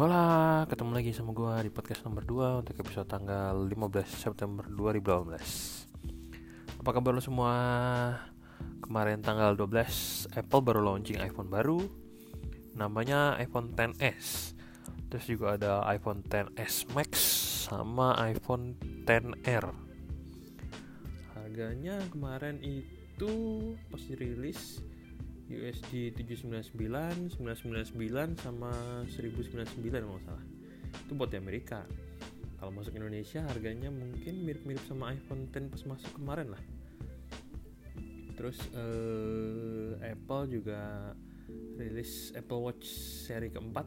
Hola, ketemu lagi sama gue di podcast nomor 2 untuk episode tanggal 15 September 2018 Apa kabar lo semua? Kemarin tanggal 12 Apple baru launching iPhone baru. Namanya iPhone XS Terus juga ada iPhone XS Max sama iPhone XR Harganya kemarin itu pas dirilis USD 799, 999 sama 1099 kalau salah. Itu buat di Amerika. Kalau masuk Indonesia harganya mungkin mirip-mirip sama iPhone 10 pas masuk kemarin lah. Terus uh, Apple juga rilis Apple Watch seri keempat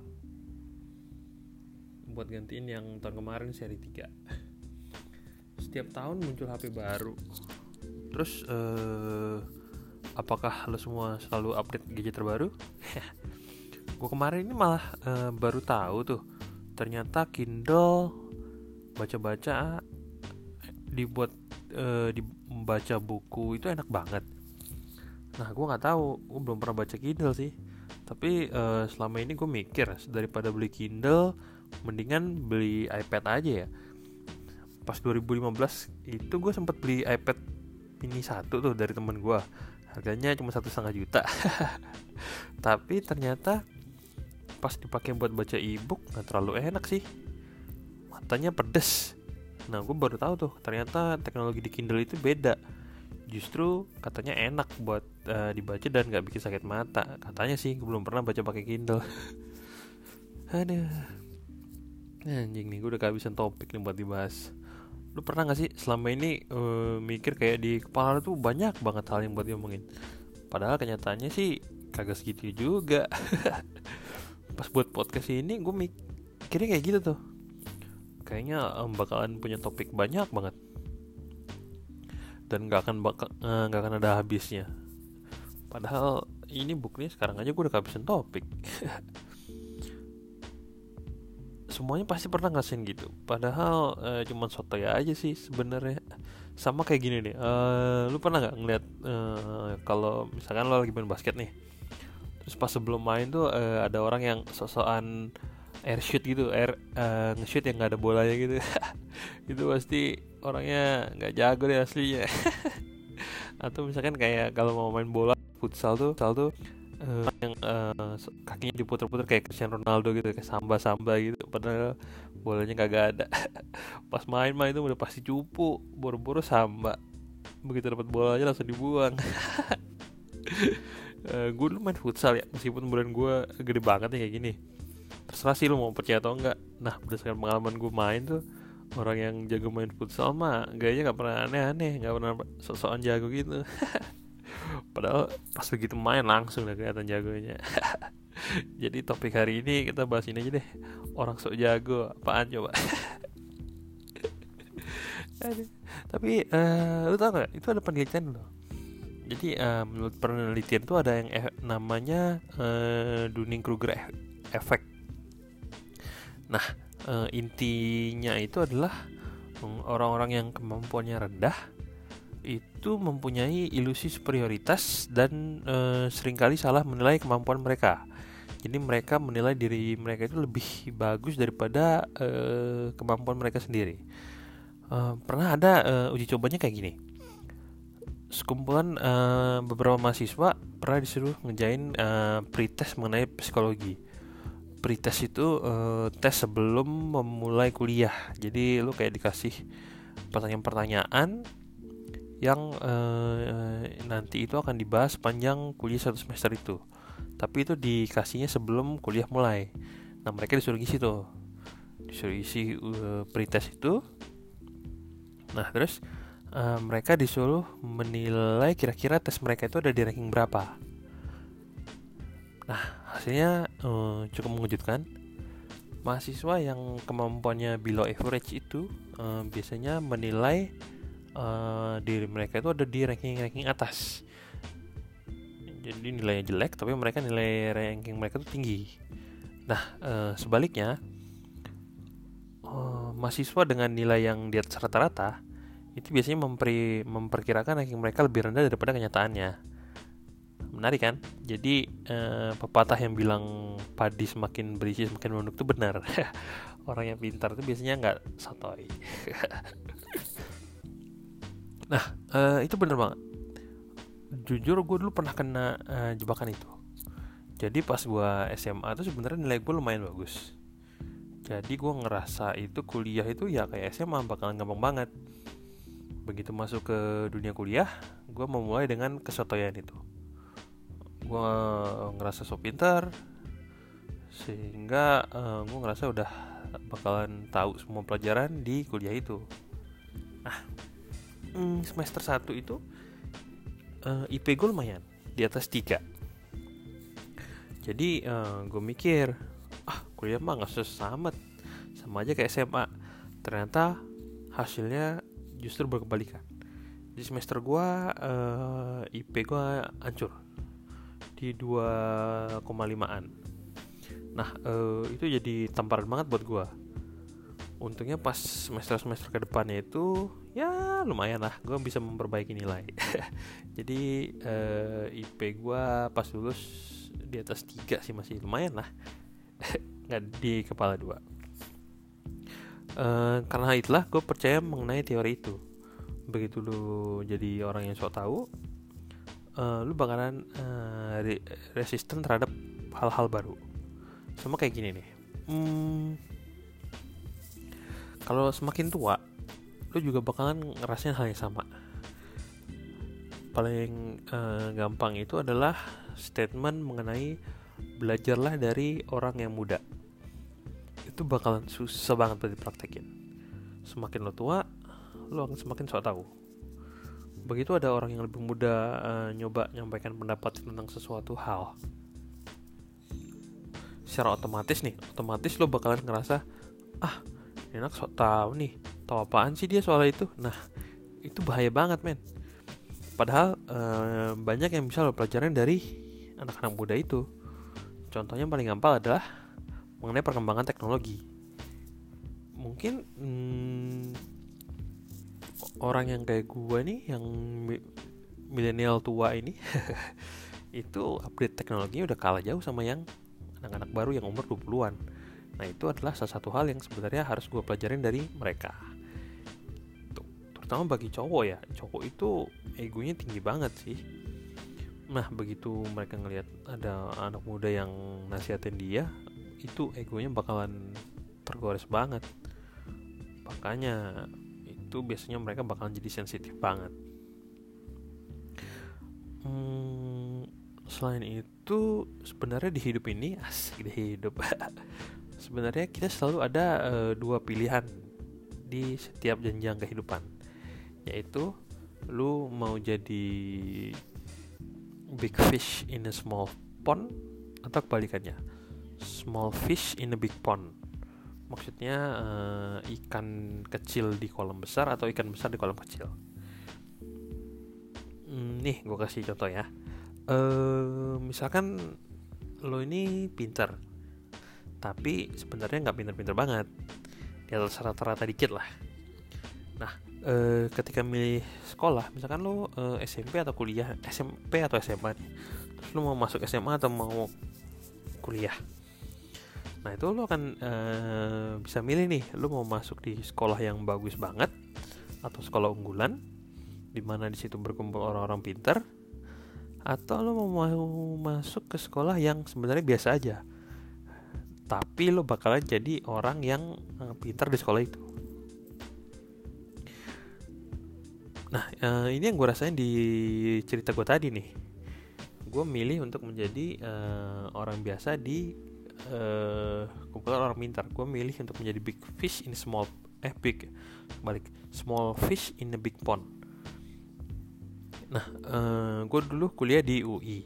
buat gantiin yang tahun kemarin seri 3 setiap tahun muncul HP baru terus uh, apakah lo semua selalu update gadget terbaru? gue kemarin ini malah uh, baru tahu tuh ternyata Kindle baca-baca dibuat uh, dibaca buku itu enak banget. Nah gue nggak tahu, gue belum pernah baca Kindle sih. Tapi uh, selama ini gue mikir daripada beli Kindle, mendingan beli iPad aja ya. Pas 2015 itu gue sempat beli iPad mini satu tuh dari temen gue harganya cuma satu setengah juta. Tapi ternyata pas dipakai buat baca ebook nggak terlalu enak sih. Matanya pedes. Nah gue baru tahu tuh ternyata teknologi di Kindle itu beda. Justru katanya enak buat uh, dibaca dan nggak bikin sakit mata. Katanya sih gue belum pernah baca pakai Kindle. Aduh. Anjing nih gue udah kehabisan topik nih buat dibahas lu pernah gak sih selama ini uh, mikir kayak di kepala tuh banyak banget hal yang buat diomongin? Padahal kenyataannya sih kagak segitu juga. Pas buat podcast ini gue mikirnya kayak gitu tuh. Kayaknya um, bakalan punya topik banyak banget. Dan gak akan bakal uh, gak akan ada habisnya. Padahal ini bukunya sekarang aja gue udah kehabisan topik semuanya pasti pernah ngasihin gitu. Padahal uh, cuman soto ya aja sih sebenarnya. Sama kayak gini nih uh, lu pernah nggak ngeliat uh, kalau misalkan lo lagi main basket nih terus pas sebelum main tuh uh, ada orang yang sosokan air shoot gitu air uh, nge-shoot yang nggak ada bolanya gitu. Itu pasti orangnya nggak jago deh aslinya. Atau misalkan kayak kalau mau main bola futsal tuh futsal tuh uh, yang uh, kakinya diputer-puter kayak Cristiano Ronaldo gitu kayak samba-samba gitu. Padahal bolanya kagak ada. Pas main-main itu udah pasti cupu boro-boro samba. Begitu dapat bolanya langsung dibuang. Uh, gue dulu main futsal ya meskipun bulan gue gede banget nih kayak gini. Terserah sih lu mau percaya atau enggak. Nah berdasarkan pengalaman gue main tuh orang yang jago main futsal mah gayanya nggak pernah aneh-aneh nggak pernah sok-sokan jago gitu padahal pas begitu main langsung udah kelihatan jagonya. Jadi topik hari ini kita bahas ini aja deh. Orang sok jago apaan coba? Tapi uh, lu tau gak itu ada penelitian loh. Jadi uh, menurut penelitian itu ada yang e namanya uh, Dunning-Kruger e effect. Nah uh, intinya itu adalah orang-orang yang kemampuannya rendah itu mempunyai ilusi superioritas dan e, sering kali salah menilai kemampuan mereka. Jadi mereka menilai diri mereka itu lebih bagus daripada e, kemampuan mereka sendiri. E, pernah ada e, uji cobanya kayak gini. Sekumpulan e, beberapa mahasiswa pernah disuruh ngejain e, pretest mengenai psikologi. Pretest itu e, tes sebelum memulai kuliah. Jadi lu kayak dikasih pertanyaan-pertanyaan yang uh, nanti itu akan dibahas panjang kuliah satu semester itu. Tapi itu dikasihnya sebelum kuliah mulai. Nah mereka disuruh isi tuh, disuruh isi uh, pretest itu. Nah terus uh, mereka disuruh menilai kira-kira tes mereka itu ada di ranking berapa. Nah hasilnya uh, cukup mengejutkan. Mahasiswa yang kemampuannya below average itu uh, biasanya menilai uh, diri mereka itu ada di ranking-ranking atas. Jadi nilainya jelek tapi mereka nilai ranking mereka itu tinggi. Nah uh, sebaliknya uh, mahasiswa dengan nilai yang di atas rata-rata itu biasanya memperi, memperkirakan ranking mereka lebih rendah daripada kenyataannya. Menarik kan? Jadi uh, pepatah yang bilang padi semakin berisi semakin menunduk itu benar. Orang yang pintar itu biasanya nggak sotoy nah uh, itu bener banget. Jujur gue dulu pernah kena uh, jebakan itu. Jadi pas gue SMA tuh sebenarnya nilai gue lumayan bagus. Jadi gue ngerasa itu kuliah itu ya kayak SMA bakalan gampang banget. Begitu masuk ke dunia kuliah gue memulai dengan kesotoyan itu. Gue ngerasa so pintar sehingga uh, gue ngerasa udah bakalan tahu semua pelajaran di kuliah itu. Nah hmm, semester 1 itu uh, eh, IP gue lumayan di atas 3 jadi uh, eh, gue mikir ah kuliah mah gak susah amat sama aja kayak SMA ternyata hasilnya justru berkebalikan. Di semester gue uh, IP gue hancur di 2,5an Nah uh, itu jadi tamparan banget buat gue. Untungnya pas semester semester ke depannya itu ya lumayan lah, gue bisa memperbaiki nilai. jadi uh, eh, IP gue pas lulus di atas tiga sih masih lumayan lah, nggak di kepala dua. Uh, karena itulah gue percaya mengenai teori itu. Begitu lu jadi orang yang sok tahu uh, lu bakalan uh, re resisten terhadap hal-hal baru. Sama kayak gini nih. Hmm, kalau semakin tua lu juga bakalan ngerasain hal yang sama. Paling uh, gampang itu adalah statement mengenai belajarlah dari orang yang muda. Itu bakalan susah banget buat dipraktekin. Semakin lo tua lo akan semakin sok tahu. Begitu ada orang yang lebih muda uh, nyoba nyampaikan pendapat tentang sesuatu hal. Secara otomatis nih otomatis lo bakalan ngerasa ah enak sok tahu nih tahu apaan sih dia soal itu? Nah itu bahaya banget men. Padahal ee, banyak yang bisa lo pelajarin dari anak-anak muda itu. Contohnya paling gampang adalah mengenai perkembangan teknologi. Mungkin hmm, orang yang kayak gue nih yang milenial tua ini itu update teknologinya udah kalah jauh sama yang anak-anak baru yang umur 20-an. Nah, itu adalah salah satu hal yang sebenarnya harus gue pelajarin dari mereka. Tuh, terutama bagi cowok ya. Cowok itu egonya tinggi banget sih. Nah, begitu mereka ngelihat ada anak muda yang nasihatin dia, itu egonya bakalan tergores banget. Makanya itu biasanya mereka bakalan jadi sensitif banget. Hmm, selain itu sebenarnya di hidup ini asik di hidup sebenarnya kita selalu ada uh, dua pilihan di setiap jenjang kehidupan. Yaitu lu mau jadi big fish in a small pond atau kebalikannya small fish in a big pond. Maksudnya uh, ikan kecil di kolam besar atau ikan besar di kolam kecil? Hmm, nih gue kasih contoh ya. Uh, misalkan lo ini pinter tapi sebenarnya nggak pinter-pinter banget. Di atas rata-rata dikit lah. Nah uh, ketika milih sekolah misalkan lo uh, eh, SMP atau kuliah SMP atau SMA terus lo mau masuk SMA atau mau kuliah. Nah itu lo akan uh, bisa milih nih lo mau masuk di sekolah yang bagus banget atau sekolah unggulan di mana di situ berkumpul orang-orang pinter atau lo mau masuk ke sekolah yang sebenarnya biasa aja tapi lo bakalan jadi orang yang eh, pintar di sekolah itu. Nah uh, ini yang gue rasain di cerita gue tadi nih. Gue milih untuk menjadi uh, orang biasa di uh, kumpulan orang pintar. Gue milih untuk menjadi big fish in small eh big balik. Small fish in a big pond. Nah, uh, eh, gue dulu kuliah di UI.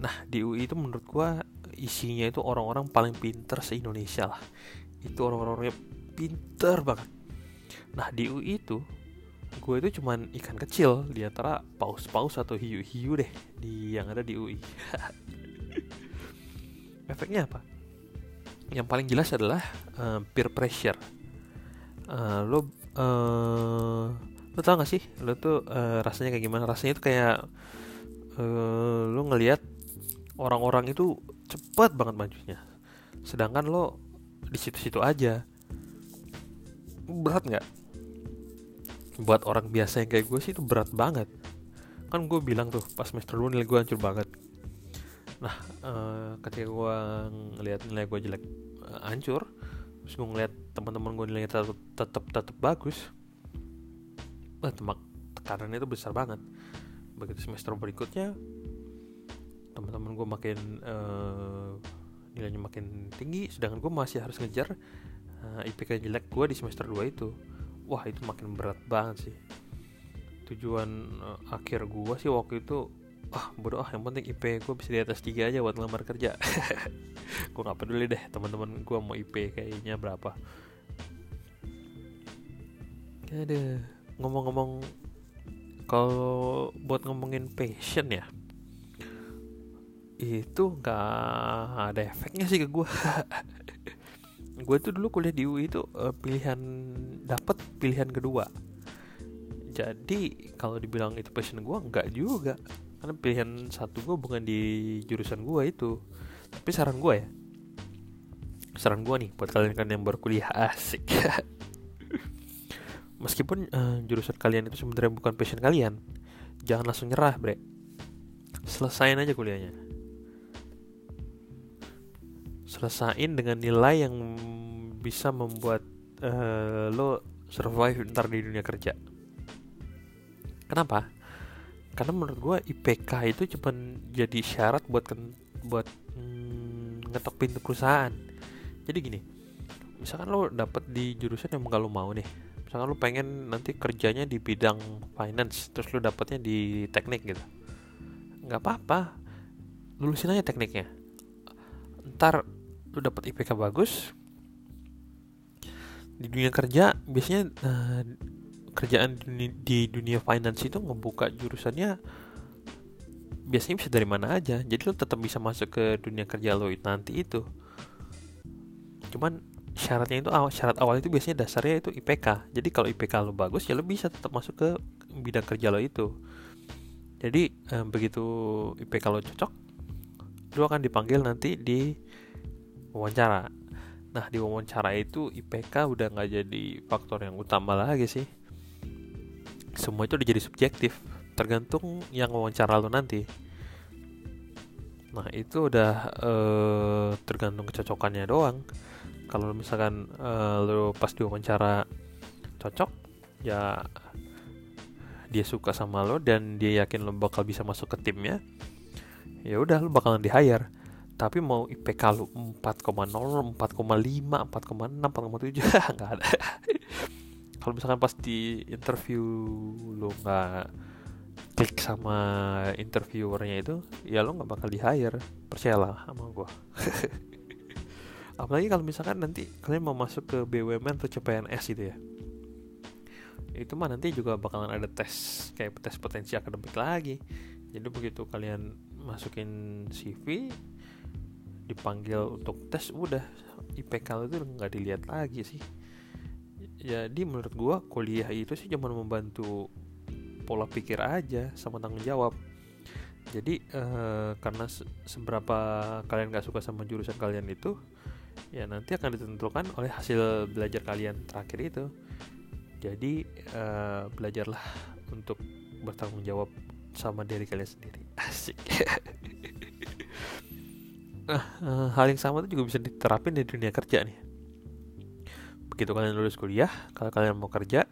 Nah, di UI itu menurut gue isinya itu orang-orang paling pinter se-Indonesia lah. Itu orang-orangnya pinter banget. Nah, di UI itu gue itu cuman ikan kecil di antara paus-paus atau hiu-hiu deh di yang ada di UI. Efeknya apa? Yang paling jelas adalah uh, peer pressure. Uh, lo uh, lo tau gak sih lo tuh uh, rasanya kayak gimana rasanya itu kayak uh, lo ngelihat orang-orang itu cepat banget majunya. Sedangkan lo di situ-situ aja. Berat nggak? Buat orang biasa yang kayak gue sih itu berat banget. Kan gue bilang tuh pas semester dulu nilai gue hancur banget. Nah uh, ketika gue ngeliat nilai gue jelek uh, hancur terus gue ngeliat teman-teman gue nilainya tetap tetap tetap bagus wah temak tekanannya itu besar banget. Begitu semester berikutnya teman-teman gue makin uh, nilainya makin tinggi sedangkan gue masih harus ngejar uh, IPK jelek gue di semester 2 itu. Wah itu makin berat banget sih. Tujuan uh, akhir gue sih waktu itu ah bodoh ah yang penting IP gue bisa di atas tiga aja buat ngelamar kerja. Gue nggak peduli deh teman-teman gue mau IP kayaknya berapa. Ada ngomong-ngomong kalau buat ngomongin passion ya itu nggak ada efeknya sih ke gue gue tuh dulu kuliah di UI itu uh, pilihan dapat pilihan kedua. Jadi kalau dibilang itu passion gue nggak juga. Karena pilihan satu gue bukan di jurusan gue itu. Tapi saran gue ya. Saran gue nih buat kalian kan yang baru kuliah asik. Meskipun uh, jurusan kalian itu sebenarnya bukan passion kalian jangan langsung nyerah bre. Selesain aja kuliahnya selesain dengan nilai yang bisa membuat uh, lo survive ntar di dunia kerja Kenapa? Karena menurut gue IPK itu cuma jadi syarat buat kan, buat mm, ngetok pintu perusahaan. Jadi gini, misalkan lo dapet di jurusan yang gak lo mau nih, misalkan lo pengen nanti kerjanya di bidang finance, terus lo dapetnya di teknik gitu, nggak apa-apa, lulusin aja tekniknya. Ntar lo dapet IPK bagus, di dunia kerja biasanya uh, kerjaan di dunia finance itu ngebuka jurusannya biasanya bisa dari mana aja. Jadi lo tetap bisa masuk ke dunia kerja lo nanti itu. Cuman syaratnya itu awal syarat awal itu biasanya dasarnya itu IPK jadi kalau IPK lo bagus ya lo bisa tetap masuk ke bidang kerja lo itu. Jadi eh, begitu IPK lo cocok lo akan dipanggil nanti di wawancara. Nah di wawancara itu IPK udah nggak jadi faktor yang utama lagi sih. Semua itu udah jadi subjektif tergantung yang wawancara lo nanti. Nah itu udah uh, tergantung kecocokannya doang. Kalau misalkan uh, lo pas diwawancara cocok ya dia suka sama lo dan dia yakin lo bakal bisa masuk ke timnya ya udah lo bakalan di hire tapi mau IPK lo 4,0, 4,5, 4,6, 4,7 nggak ada. Kalau misalkan pas di interview lo nggak klik sama interviewernya itu ya lo nggak bakal di hire percayalah sama gue apalagi kalau misalkan nanti kalian mau masuk ke BUMN atau CPNS gitu ya. Itu mah nanti juga bakalan ada tes kayak tes potensi akademik lagi. Jadi begitu kalian masukin CV dipanggil untuk tes udah. IPK itu nggak dilihat lagi sih. Jadi menurut gue kuliah itu sih cuma membantu pola pikir aja sama tanggung jawab. Jadi uh, karena se seberapa kalian gak suka sama jurusan kalian itu ya nanti akan ditentukan oleh hasil belajar kalian terakhir itu. Jadi uh, belajarlah untuk bertanggung jawab sama diri kalian sendiri. Asik nah hal yang sama itu juga bisa diterapin di dunia kerja nih. Begitu kalian lulus kuliah kalau kalian mau kerja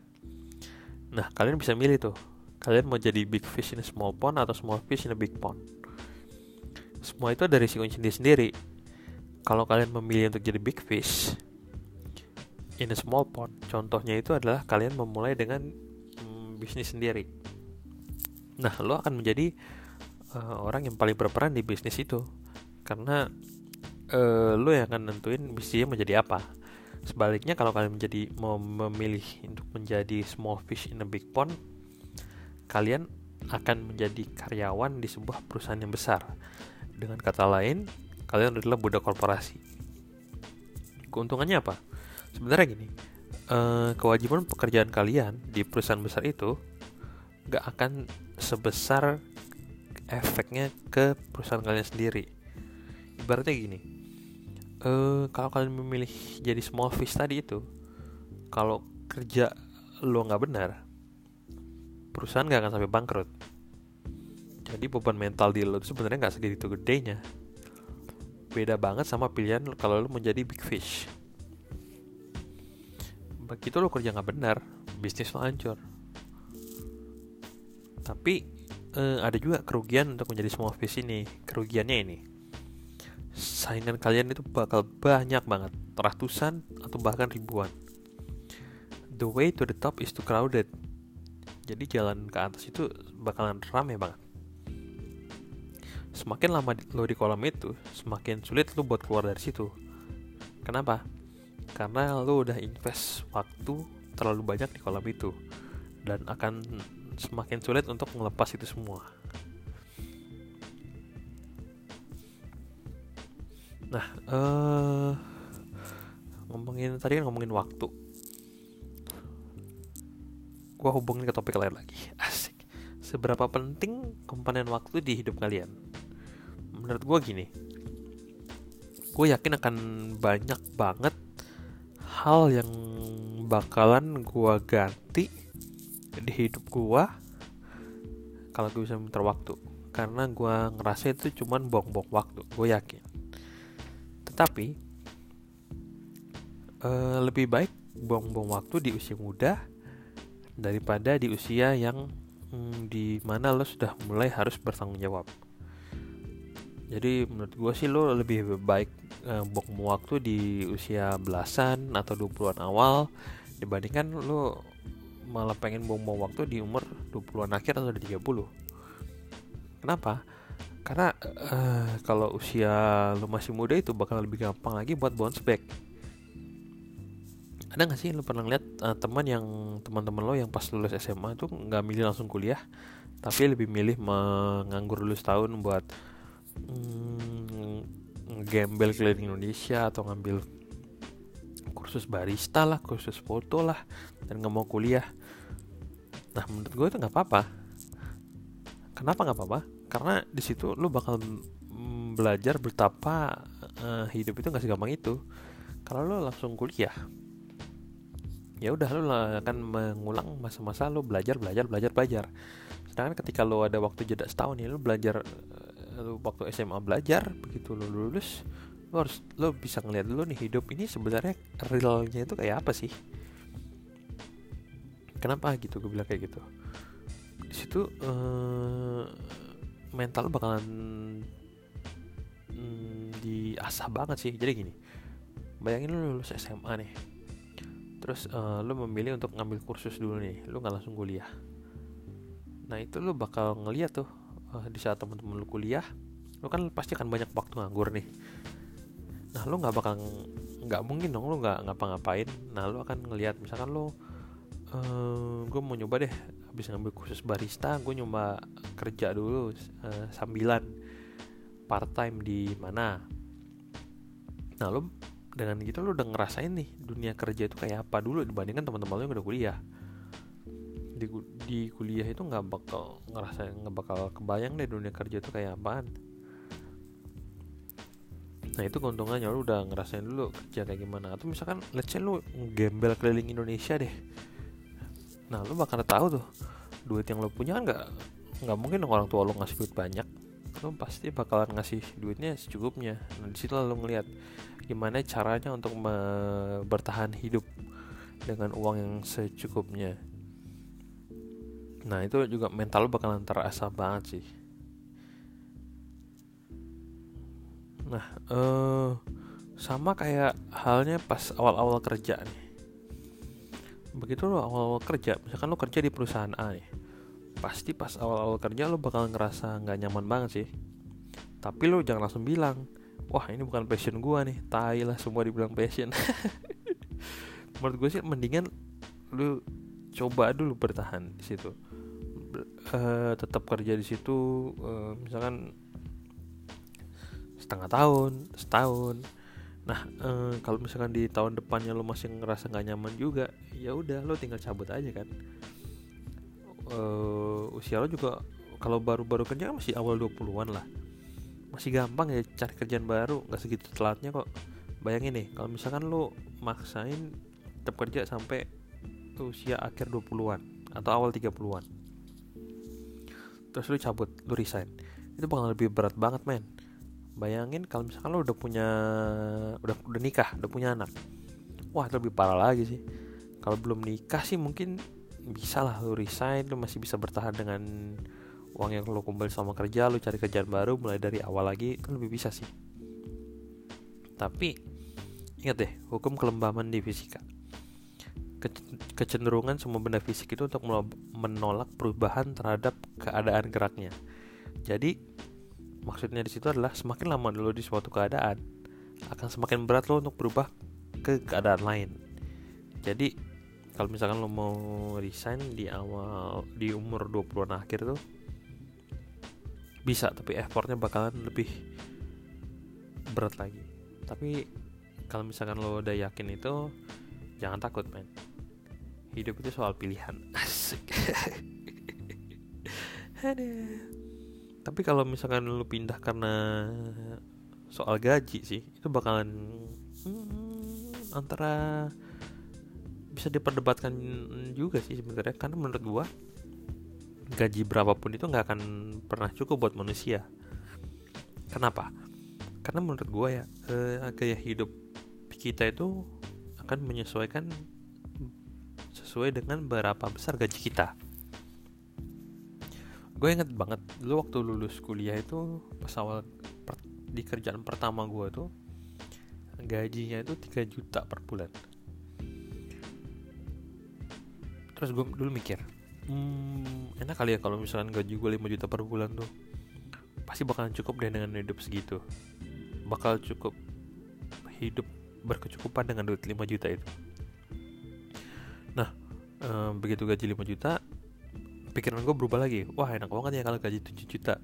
nah kalian bisa milih tuh. Kalian mau jadi big fish in a small pond atau small fish in a big pond? Semua itu ada risiko sendiri-sendiri kalau kalian memilih untuk jadi big fish in a small pond contohnya itu adalah kalian memulai dengan mm, bisnis sendiri. Nah lo akan menjadi uh, orang yang paling berperan di bisnis itu karena uh, lo yang akan nentuin bisnisnya menjadi apa Sebaliknya kalau kalian menjadi mau memilih untuk menjadi small fish in a big pond, kalian akan menjadi karyawan di sebuah perusahaan yang besar. Dengan kata lain, kalian adalah budak korporasi. Keuntungannya apa? Sebenarnya gini, eh, kewajiban pekerjaan kalian di perusahaan besar itu gak akan sebesar efeknya ke perusahaan kalian sendiri ibaratnya gini uh, kalau kalian memilih jadi small fish tadi itu kalau kerja lo nggak benar perusahaan nggak akan sampai bangkrut. Jadi beban mental di lo sebenarnya nggak segitu gedenya. Beda banget sama pilihan kalau lo menjadi big fish. Begitu lo kerja nggak benar bisnis lo hancur. Tapi uh, ada juga kerugian untuk menjadi small fish ini kerugiannya ini saingan kalian itu bakal banyak banget ratusan atau bahkan ribuan. The way to the top is too crowded. Jadi jalan ke atas itu bakalan rame banget. Semakin lama lo di kolam itu semakin sulit lo buat keluar dari situ. Kenapa? Karena lo udah invest waktu terlalu banyak di kolam itu dan akan semakin sulit untuk melepas itu semua. Nah, uh, ngomongin tadi kan ngomongin waktu. Gua hubungin ke topik lain lagi. Asik. Seberapa penting komponen waktu di hidup kalian? Menurut gua gini. Gue yakin akan banyak banget hal yang bakalan gua ganti di hidup gua kalau gue bisa muter waktu karena gua ngerasa itu cuman buang-buang waktu gue yakin tetapi uh, lebih baik buang-buang waktu di usia muda daripada di usia yang hmm, di mana lo sudah mulai harus bertanggung jawab jadi menurut gue sih lo lebih baik uh, buang waktu di usia belasan atau 20-an awal dibandingkan lo malah pengen buang-buang waktu di umur 20-an akhir atau di 30 kenapa? Karena uh, kalau usia lo masih muda itu bakal lebih gampang lagi buat bounce back. Ada gak sih lo pernah lihat uh, teman yang teman-teman lo yang pas lulus SMA itu nggak milih langsung kuliah tapi lebih milih menganggur dulu setahun buat hmm, gembel keliling Indonesia atau ngambil kursus barista lah kursus foto lah dan nggak mau kuliah. Nah menurut gue itu nggak apa-apa. Kenapa nggak apa-apa karena di situ lu bakal belajar betapa uh, hidup itu nggak segampang itu. Kalau lu langsung kuliah ya udah lu akan mengulang masa-masa lu belajar belajar belajar belajar. Sedangkan ketika lu ada waktu jeda setahun ya lu belajar eh, lu waktu SMA belajar begitu lu lulus lo harus lo bisa ngeliat dulu nih hidup ini sebenarnya realnya itu kayak apa sih? Kenapa gitu gue bilang kayak gitu. Di situ uh, mental bakalan mm, diasah banget sih. Jadi gini bayangin lo lulus SMA nih terus uh, lo memilih untuk ngambil kursus dulu nih lo nggak langsung kuliah. Nah itu lo bakal ngeliat tuh uh, di saat teman-teman lo kuliah lo kan pasti akan banyak waktu nganggur nih. Nah lo nggak bakal nggak mungkin dong lo nggak ngapa-ngapain. Nah lo akan ngelihat misalkan lo uh, eh, gue mau nyoba deh habis ngambil kursus barista gue nyoba kerja dulu uh, sambilan part time di mana. Nah lo dengan gitu lo udah ngerasain nih dunia kerja itu kayak apa dulu dibandingkan teman-teman lo yang udah kuliah. Di, di kuliah itu nggak bakal ngerasa nggak bakal kebayang deh dunia kerja itu kayak apaan. Nah itu keuntungannya lu udah ngerasain dulu kerja kayak gimana. Atau misalkan let's say lu gembel keliling Indonesia deh nah lu bakal tahu tuh duit yang lu punya kan nggak nggak mungkin dong orang tua lu ngasih duit banyak. Lu pasti bakalan ngasih duitnya secukupnya. Nah di situ lu ngeliat gimana caranya untuk bertahan hidup dengan uang yang secukupnya. Nah itu juga mental lu bakalan terasa banget sih. Nah, uh, sama kayak halnya pas awal-awal kerja nih. Begitu lo awal-awal kerja, misalkan lo kerja di perusahaan A nih. Pasti pas awal-awal kerja lo bakal ngerasa nggak nyaman banget sih. Tapi lo jangan langsung bilang, wah ini bukan passion gua nih. Tai lah semua dibilang passion. Menurut gue sih mendingan lo coba dulu bertahan di situ. Uh, tetap kerja di situ, uh, misalkan setengah tahun setahun nah eh, kalau misalkan di tahun depannya lo masih ngerasa nggak nyaman juga ya udah lo tinggal cabut aja kan. Eh, usia lo juga kalau baru-baru kerja kan masih awal 20-an lah. Masih gampang ya cari kerjaan baru nggak segitu telatnya kok. Bayangin nih kalau misalkan lu maksain tetap kerja sampai usia akhir 20-an atau awal 30-an terus lu cabut lu resign. Itu bakal lebih berat banget men. Bayangin kalau misalkan lu udah punya udah udah nikah udah punya anak. Wah lebih parah lagi sih kalau belum nikah sih mungkin bisa lah lu resign lu masih bisa bertahan dengan uang yang lo kumpul sama kerja lo cari kerjaan baru mulai dari awal lagi kan lebih bisa sih. Tapi ingat deh hukum kelembaman di fisika. Kecenderungan semua benda fisik itu untuk menolak perubahan terhadap keadaan geraknya. Jadi maksudnya di situ adalah semakin lama lo di suatu keadaan akan semakin berat lo untuk berubah ke keadaan lain. Jadi kalau misalkan lo mau resign di awal di umur 20-an akhir tuh bisa tapi effortnya bakalan lebih berat lagi. Tapi kalau misalkan lo udah yakin itu jangan takut men. Hidup itu soal pilihan. Asik. Tapi kalau misalkan lo pindah karena soal gaji sih itu bakalan hmm, antara bisa diperdebatkan juga sih sebenarnya karena menurut gua gaji berapapun itu nggak akan pernah cukup buat manusia. Kenapa? Karena menurut gue ya eh, gaya hidup kita itu akan menyesuaikan sesuai dengan berapa besar gaji kita. Gue inget banget dulu waktu lulus kuliah itu pas awal per, di kerjaan pertama gue tuh gajinya itu 3 juta per bulan. Terus gue dulu mikir, hmm, enak kali ya kalau misalkan gaji gue 5 juta per bulan tuh. Pasti bakalan cukup deh dengan hidup segitu. Bakal cukup hidup berkecukupan dengan duit 5 juta itu. Nah um, begitu gaji 5 juta pikiran gue berubah lagi. Wah enak banget ya kalau gaji 7 juta.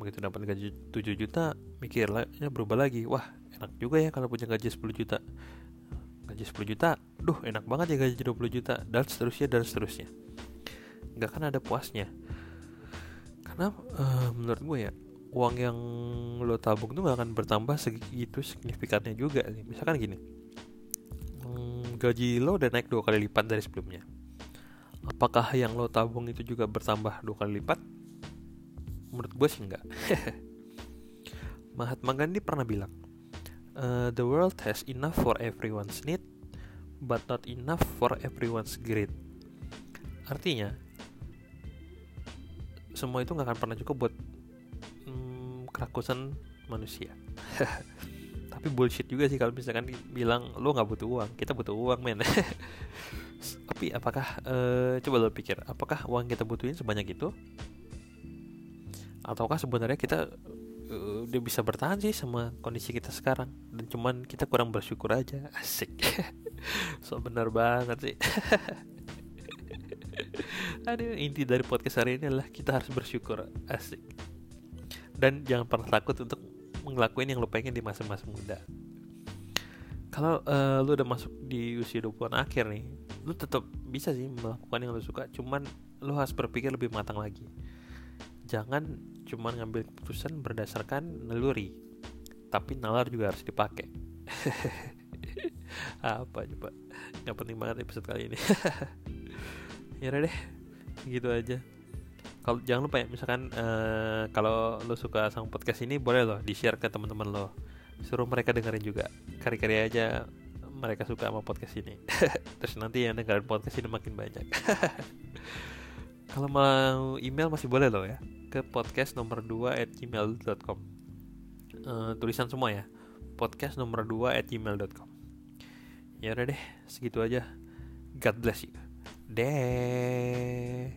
Begitu dapat gaji 7 juta mikirnya berubah lagi. Wah enak juga ya kalau punya gaji 10 juta. Gaji 10 juta duh enak banget ya gaji 20 juta dan seterusnya dan seterusnya. Nggak kan ada puasnya. Karena uh, menurut gue ya uang yang lo tabung tuh gak akan bertambah segitu signifikannya juga nih misalkan gini hmm, gaji lo udah naik dua kali lipat dari sebelumnya. Apakah yang lo tabung itu juga bertambah dua kali lipat? Menurut gue sih enggak Mahatma Gandhi pernah bilang uh, the world has enough for everyone's need but not enough for everyone's greed. Artinya semua itu nggak akan pernah cukup buat hmm, kerakusan manusia. Tapi bullshit juga sih kalau misalkan bilang lo nggak butuh uang. Kita butuh uang men. Tapi apakah uh, coba lo pikir apakah uang kita butuhin sebanyak itu? Ataukah sebenarnya kita uh, udah bisa bertahan sih sama kondisi kita sekarang? Dan cuman kita kurang bersyukur aja asik so benar banget sih. Aduh, inti dari podcast hari ini adalah kita harus bersyukur. Asik. Dan jangan pernah takut untuk ngelakuin yang lo pengen di masa-masa muda. Kalau uh, lo udah masuk di usia 20-an akhir nih lo tetap bisa sih melakukan yang lo suka. Cuman lo harus berpikir lebih matang lagi. Jangan cuman ngambil keputusan berdasarkan naluri tapi nalar juga harus dipakai apa coba. Nggak penting banget episode kali ini. Ya deh gitu aja. Kalau jangan lupa ya misalkan uh, kalau lo suka sama podcast ini boleh loh di share ke teman-teman lo. Suruh mereka dengerin juga. Kari-kari aja mereka suka sama podcast ini. Terus nanti yang dengerin podcast ini makin banyak. Kalau mau email masih boleh loh ya ke podcast nomor 2 at gmail.com uh, tulisan semua ya podcast nomor 2 at gmail.com ya udah deh segitu aja. God bless you. Deh.